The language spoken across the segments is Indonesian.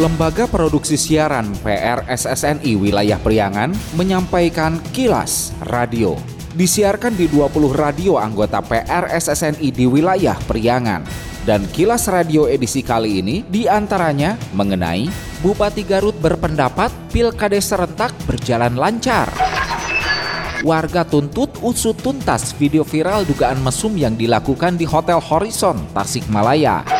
Lembaga Produksi Siaran PRSSNI Wilayah Priangan menyampaikan kilas radio. Disiarkan di 20 radio anggota PRSSNI di wilayah Priangan. Dan kilas radio edisi kali ini di antaranya mengenai Bupati Garut berpendapat pilkades serentak berjalan lancar. Warga tuntut usut tuntas video viral dugaan mesum yang dilakukan di Hotel Horizon, Tasikmalaya.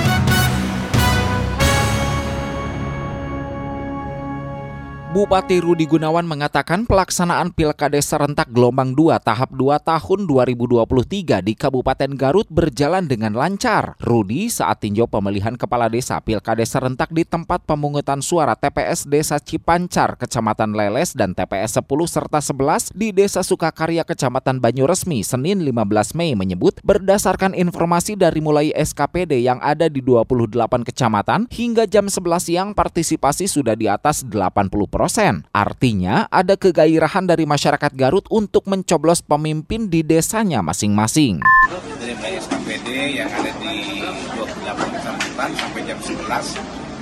Bupati Rudi Gunawan mengatakan pelaksanaan Pilkades serentak gelombang 2 tahap 2 tahun 2023 di Kabupaten Garut berjalan dengan lancar. Rudi saat tinjau pemilihan kepala desa Pilkades serentak di tempat pemungutan suara TPS Desa Cipancar, Kecamatan Leles dan TPS 10 serta 11 di Desa Sukakarya, Kecamatan Banyuresmi, Senin 15 Mei menyebut berdasarkan informasi dari mulai SKPD yang ada di 28 kecamatan hingga jam 11 siang partisipasi sudah di atas 80 Artinya ada kegairahan dari masyarakat Garut untuk mencoblos pemimpin di desanya masing-masing. Dari mulai SKPD yang ada di 28 kecamatan sampai jam 11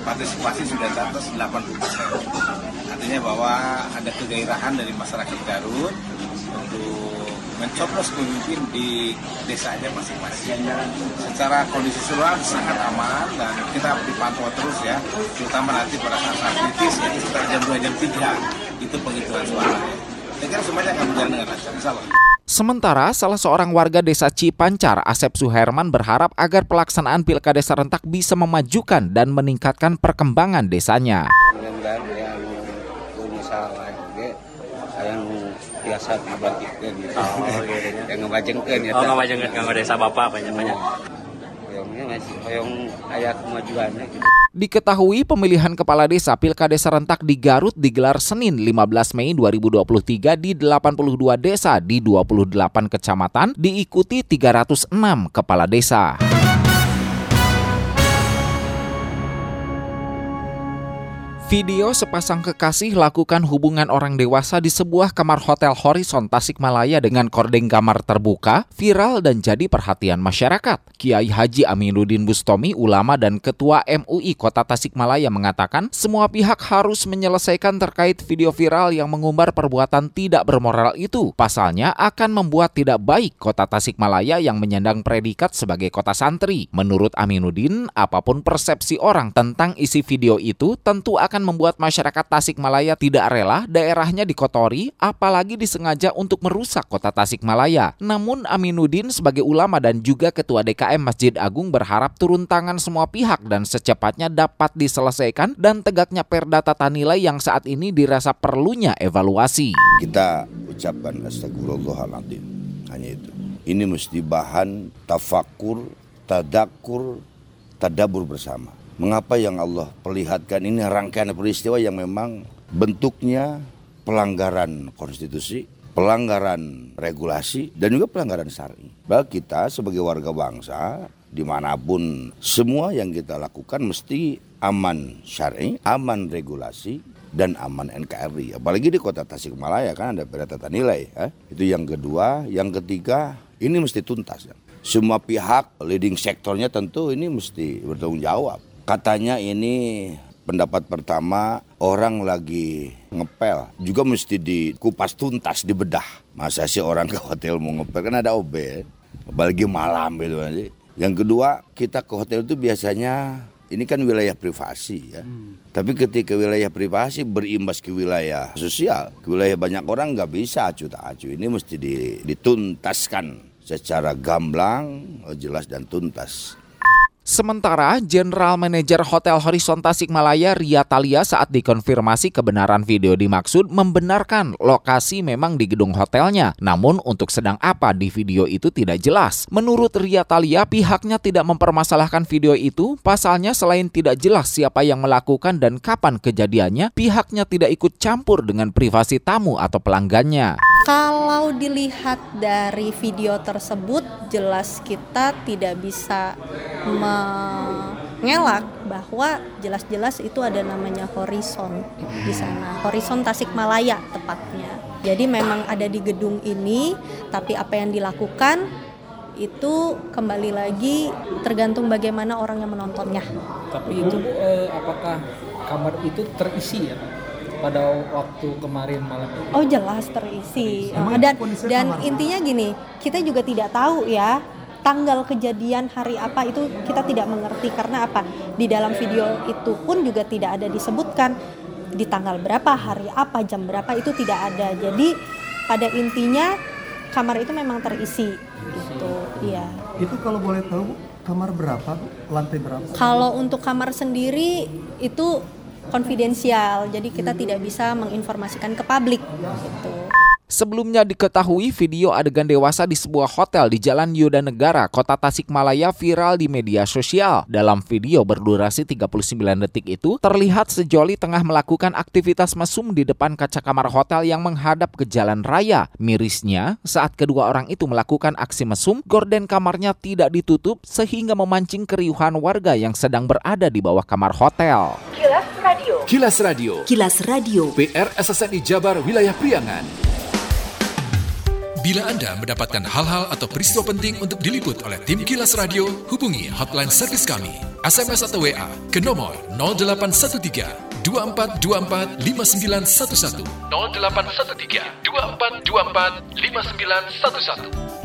partisipasi sudah di atas 80 Artinya bahwa ada kegairahan dari masyarakat Garut untuk mencoblos pemimpin di desanya masing-masing. Secara kondisi keseluruhan sangat aman dan kita dipantau terus ya, terutama nanti pada saat-saat kritis, yaitu sekitar jam 2 jam 3 itu penghitungan suara. Ya. Saya kira semuanya akan berjalan dengan lancar, insya Allah. Sementara salah seorang warga desa Cipancar, Asep Suherman berharap agar pelaksanaan pilkada serentak bisa memajukan dan meningkatkan perkembangan desanya. Mudah-mudahan yang punya salah yang biasa dibangkitkan gitu. Oh, gitu ya. yang ngebajengkan ya. Oh, ngebajengkan kanggo desa Bapak banyak-banyak. Hoyongnya masih hoyong aya kemajuannya gitu. Diketahui pemilihan kepala desa Pilkades serentak di Garut digelar Senin 15 Mei 2023 di 82 desa di 28 kecamatan diikuti 306 kepala desa. Video sepasang kekasih lakukan hubungan orang dewasa di sebuah kamar hotel Horizon Tasikmalaya dengan kordeng kamar terbuka, viral dan jadi perhatian masyarakat. Kiai Haji Aminuddin Bustomi, ulama dan ketua MUI Kota Tasikmalaya mengatakan semua pihak harus menyelesaikan terkait video viral yang mengumbar perbuatan tidak bermoral itu. Pasalnya akan membuat tidak baik Kota Tasikmalaya yang menyandang predikat sebagai kota santri. Menurut Aminuddin, apa pun persepsi orang tentang isi video itu tentu akan akan membuat masyarakat Tasikmalaya tidak rela daerahnya dikotori, apalagi disengaja untuk merusak kota Tasikmalaya. Namun Aminuddin sebagai ulama dan juga ketua DKM Masjid Agung berharap turun tangan semua pihak dan secepatnya dapat diselesaikan dan tegaknya perda tata nilai yang saat ini dirasa perlunya evaluasi. Kita ucapkan astagfirullahaladzim. Hanya itu. Ini mesti bahan tafakur, tadakur, tadabur bersama. Mengapa yang Allah perlihatkan ini rangkaian peristiwa yang memang bentuknya pelanggaran konstitusi, pelanggaran regulasi, dan juga pelanggaran syari. Bagi kita sebagai warga bangsa, di mana pun semua yang kita lakukan mesti aman syari, aman regulasi, dan aman NKRI. Apalagi di kota Tasikmalaya kan ada tata nilai. Ya. Itu yang kedua. Yang ketiga, ini mesti tuntas. Ya. Semua pihak, leading sektornya tentu ini mesti bertanggung jawab Katanya ini pendapat pertama orang lagi ngepel. Juga mesti dikupas tuntas dibedah. Masa sih orang ke hotel mau ngepel? Kan ada OB apalagi malam gitu aja yang kedua kita ke hotel itu biasanya ini kan wilayah privasi ya. Hmm. tapi ketika wilayah privasi berimbas ke wilayah sosial. Ke wilayah banyak orang nggak bisa acu tak acu. Ini mesti dituntaskan secara gamblang jelas dan tuntas Sementara General Manager Hotel Horizon Tasikmalaya Ria Talia saat dikonfirmasi kebenaran video dimaksud membenarkan lokasi memang di gedung hotelnya. Namun untuk sedang apa di video itu tidak jelas. Menurut Ria Talia pihaknya tidak mempermasalahkan video itu, pasalnya selain tidak jelas siapa yang melakukan dan kapan kejadiannya, pihaknya tidak ikut campur dengan privasi tamu atau pelanggannya. Kalau dilihat dari video tersebut jelas kita tidak bisa me ngelak bahwa jelas-jelas itu ada namanya horizon di sana, horizon Tasikmalaya tepatnya. Jadi memang ada di gedung ini, tapi apa yang dilakukan itu kembali lagi tergantung bagaimana orang yang menontonnya. Tapi itu eh, apakah kamar itu terisi ya pada waktu kemarin malam itu? Oh jelas terisi. Oh, dan dan intinya gini, kita juga tidak tahu ya tanggal kejadian hari apa itu kita tidak mengerti karena apa di dalam video itu pun juga tidak ada disebutkan di tanggal berapa hari apa jam berapa itu tidak ada jadi pada intinya kamar itu memang terisi gitu iya Itu kalau boleh tahu kamar berapa, Bu? lantai berapa? kalau untuk kamar sendiri itu konfidensial jadi kita tidak bisa menginformasikan ke publik gitu Sebelumnya diketahui video adegan dewasa di sebuah hotel di Jalan Yuda Negara, Kota Tasikmalaya viral di media sosial. Dalam video berdurasi 39 detik itu, terlihat sejoli tengah melakukan aktivitas mesum di depan kaca kamar hotel yang menghadap ke jalan raya. Mirisnya, saat kedua orang itu melakukan aksi mesum, gorden kamarnya tidak ditutup sehingga memancing keriuhan warga yang sedang berada di bawah kamar hotel. Kilas Radio. Kilas Radio. PR SSNI Jabar Wilayah Priangan. Bila Anda mendapatkan hal-hal atau peristiwa penting untuk diliput oleh tim Kilas Radio, hubungi hotline servis kami. SMS atau WA ke nomor 0813 2424 5911 0813 2424 5911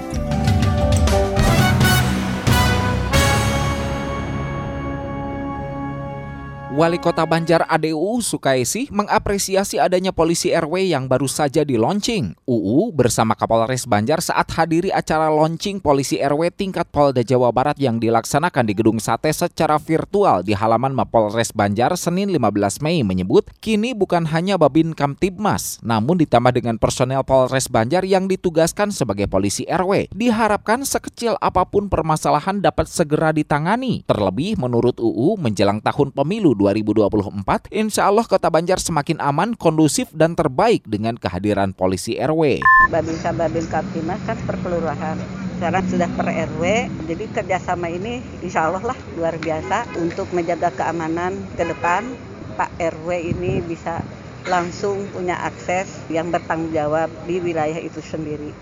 Wali Kota Banjar ADU Sukaisi mengapresiasi adanya polisi RW yang baru saja di launching. UU bersama Kapolres Banjar saat hadiri acara launching polisi RW tingkat Polda Jawa Barat yang dilaksanakan di Gedung Sate secara virtual di halaman Mapolres Banjar Senin 15 Mei menyebut kini bukan hanya Babin Kamtibmas, namun ditambah dengan personel Polres Banjar yang ditugaskan sebagai polisi RW. Diharapkan sekecil apa pun permasalahan dapat segera ditangani. Terlebih menurut UU menjelang tahun pemilu 2024, insya Allah Kota Banjar semakin aman, kondusif, dan terbaik dengan kehadiran polisi RW. Babinsa Babin Kaptimas kan per kelurahan. Sekarang sudah per RW, jadi kerjasama ini insya Allah lah luar biasa untuk menjaga keamanan ke depan. Pak RW ini bisa langsung punya akses yang bertanggung jawab di wilayah itu sendiri.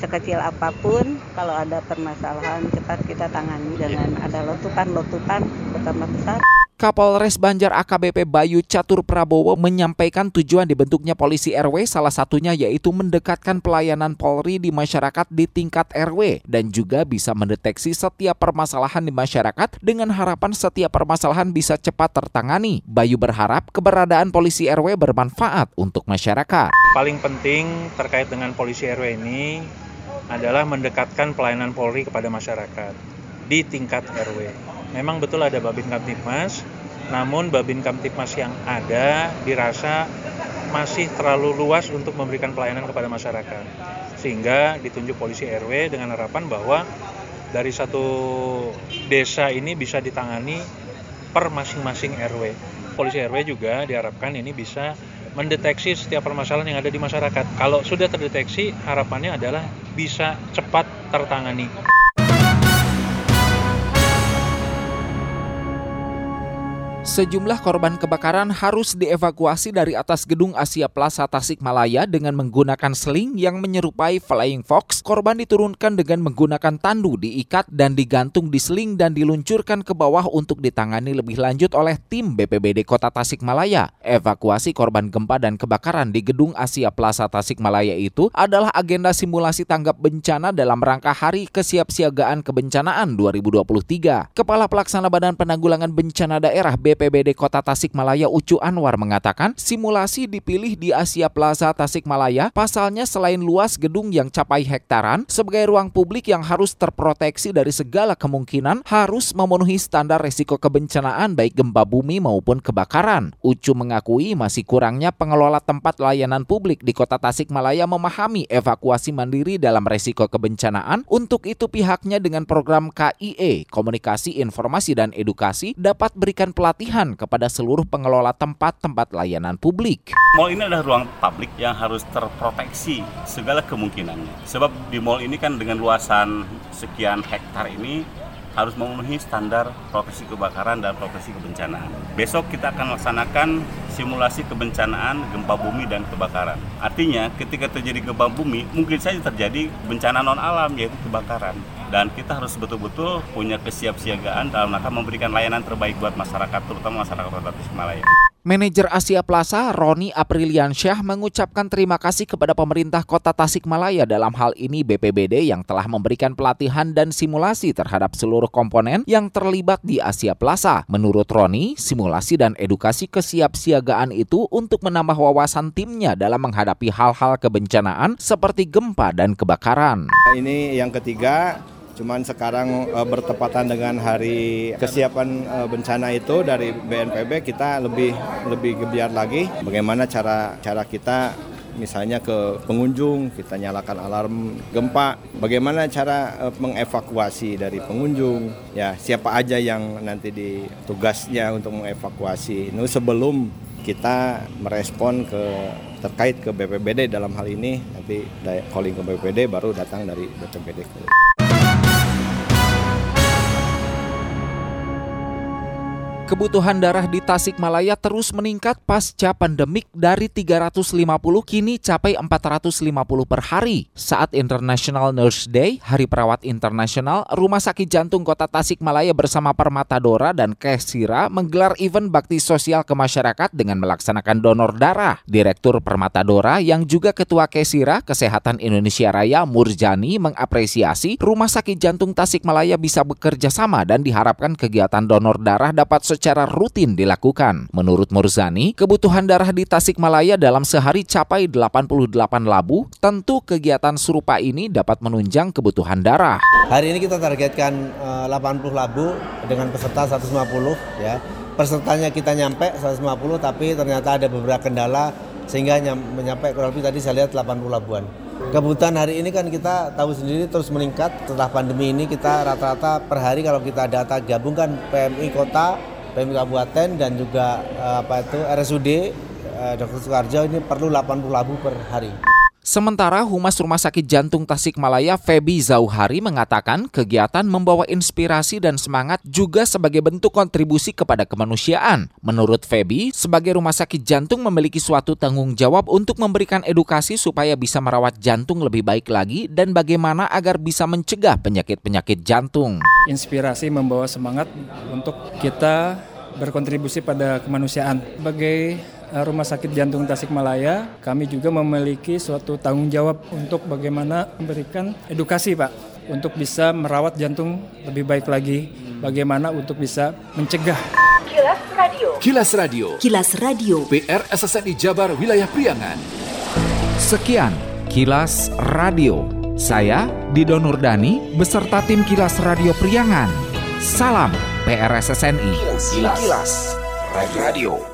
Sekecil apa pun, kalau ada permasalahan cepat kita tangani dengan ada letupan-letupan pertama besar. Kapolres Banjar AKBP Bayu Catur Prabowo menyampaikan tujuan dibentuknya polisi RW salah satunya yaitu mendekatkan pelayanan Polri di masyarakat di tingkat RW dan juga bisa mendeteksi setiap permasalahan di masyarakat dengan harapan setiap permasalahan bisa cepat tertangani. Bayu berharap keberadaan polisi RW bermanfaat untuk masyarakat. Paling penting terkait dengan polisi RW ini adalah mendekatkan pelayanan Polri kepada masyarakat di tingkat RW. Memang betul ada Babin Kamtipmas, namun Babin Kamtipmas yang ada dirasa masih terlalu luas untuk memberikan pelayanan kepada masyarakat. Sehingga ditunjuk polisi RW dengan harapan bahwa dari satu desa ini bisa ditangani per masing-masing RW. Polisi RW juga diharapkan ini bisa mendeteksi setiap permasalahan yang ada di masyarakat. Kalau sudah terdeteksi, harapannya adalah bisa cepat tertangani. Sejumlah korban kebakaran harus dievakuasi dari atas gedung Asia Plaza Tasikmalaya dengan menggunakan seling yang menyerupai Flying Fox. Korban diturunkan dengan menggunakan tandu diikat dan digantung di seling dan diluncurkan ke bawah untuk ditangani lebih lanjut oleh tim BPBD Kota Tasikmalaya. Evakuasi korban gempa dan kebakaran di gedung Asia Plaza Tasikmalaya itu adalah agenda simulasi tanggap bencana dalam rangka Hari Kesiapsiagaan Kebencanaan 2023. Kepala Pelaksana Badan Penanggulangan Bencana Daerah BPBD Kota Tasikmalaya Ucu Anwar mengatakan simulasi dipilih di Asia Plaza Tasikmalaya pasalnya selain luas gedung yang capai hektaran sebagai ruang publik yang harus terproteksi dari segala kemungkinan harus memenuhi standar resiko kebencanaan baik gempa bumi maupun kebakaran. Ucu mengakui masih kurangnya pengelola tempat layanan publik di Kota Tasikmalaya memahami evakuasi mandiri dalam resiko kebencanaan. Untuk itu pihaknya dengan program KIE Komunikasi Informasi dan Edukasi dapat berikan pelatihan pelatihan kepada seluruh pengelola tempat-tempat layanan publik. Mall ini adalah ruang publik yang harus terproteksi segala kemungkinannya. Sebab di mall ini kan dengan luasan sekian hektar ini harus memenuhi standar profesi kebakaran dan profesi kebencanaan. Besok kita akan laksanakan simulasi kebencanaan gempa bumi dan kebakaran. Artinya ketika terjadi gempa bumi mungkin saja terjadi bencana non alam yaitu kebakaran. Dan kita harus betul-betul punya kesiapsiagaan dalam rangka memberikan layanan terbaik buat masyarakat terutama masyarakat Kota Tasikmalaya. Manajer Asia Plaza, Roni Apriliansyah mengucapkan terima kasih kepada pemerintah kota Tasikmalaya dalam hal ini BPBD yang telah memberikan pelatihan dan simulasi terhadap seluruh komponen yang terlibat di Asia Plaza. Menurut Roni, simulasi dan edukasi kesiapsiagaan itu untuk menambah wawasan timnya dalam menghadapi hal-hal kebencanaan seperti gempa dan kebakaran. Ini yang ketiga, Cuman sekarang e, bertepatan dengan hari kesiapan e, bencana itu dari BNPB kita lebih lebih gebiar lagi. Bagaimana cara cara kita misalnya ke pengunjung kita nyalakan alarm gempa. Bagaimana cara e, mengevakuasi dari pengunjung? Ya siapa aja yang nanti di tugasnya untuk mengevakuasi. Itu sebelum kita merespon ke terkait ke BPBD dalam hal ini nanti calling ke BPBD baru datang dari BPBD Kebutuhan darah di Tasikmalaya terus meningkat pasca pandemik dari 350 kini capai 450 per hari. Saat International Nurse Day, Hari Perawat Internasional, Rumah Sakit Jantung Kota Tasikmalaya bersama Permatadora dan Kesira menggelar event bakti sosial ke masyarakat dengan melaksanakan donor darah. Direktur Permatadora yang juga Ketua Kesira Kesehatan Indonesia Raya Murjani mengapresiasi Rumah Sakit Jantung Tasikmalaya bisa bekerja sama dan diharapkan kegiatan donor darah dapat secara rutin dilakukan. Menurut Murzani, kebutuhan darah di Tasikmalaya dalam sehari capai 88 labu. Tentu kegiatan serupa ini dapat menunjang kebutuhan darah. Hari ini kita targetkan 80 eh, labu dengan peserta 150 ya. Pesertanya kita nyampe 150 tapi ternyata ada beberapa kendala sehingga menyampai kurang lebih tadi saya lihat 80 labuan. Kebutuhan hari ini kan kita tahu sendiri terus meningkat setelah pandemi ini kita rata-rata per hari kalau kita data gabungkan PMI kota PMI Kabupaten dan juga eh, apa itu RSUD eh, Dr. Soekarjo ini perlu 80 labu per hari. Sementara Humas Rumah Sakit Jantung Tasikmalaya Febi Zauhari mengatakan kegiatan membawa inspirasi dan semangat juga sebagai bentuk kontribusi kepada kemanusiaan. Menurut Febi, sebagai rumah sakit jantung memiliki suatu tanggung jawab untuk memberikan edukasi supaya bisa merawat jantung lebih baik lagi dan bagaimana agar bisa mencegah penyakit-penyakit jantung. Inspirasi membawa semangat untuk kita berkontribusi pada kemanusiaan. Sebagai Rumah Sakit Jantung Tasikmalaya, kami juga memiliki suatu tanggung jawab untuk bagaimana memberikan edukasi, Pak, untuk bisa merawat jantung lebih baik lagi, bagaimana untuk bisa mencegah. Kilas Radio. Kilas Radio. Kilas Radio. PR SSNI Jabar Wilayah Priangan. Sekian Kilas Radio. Saya Dido Nurdani beserta tim Kilas Radio Priangan. Salam PRSSNI. Kilas, Kilas. Radio.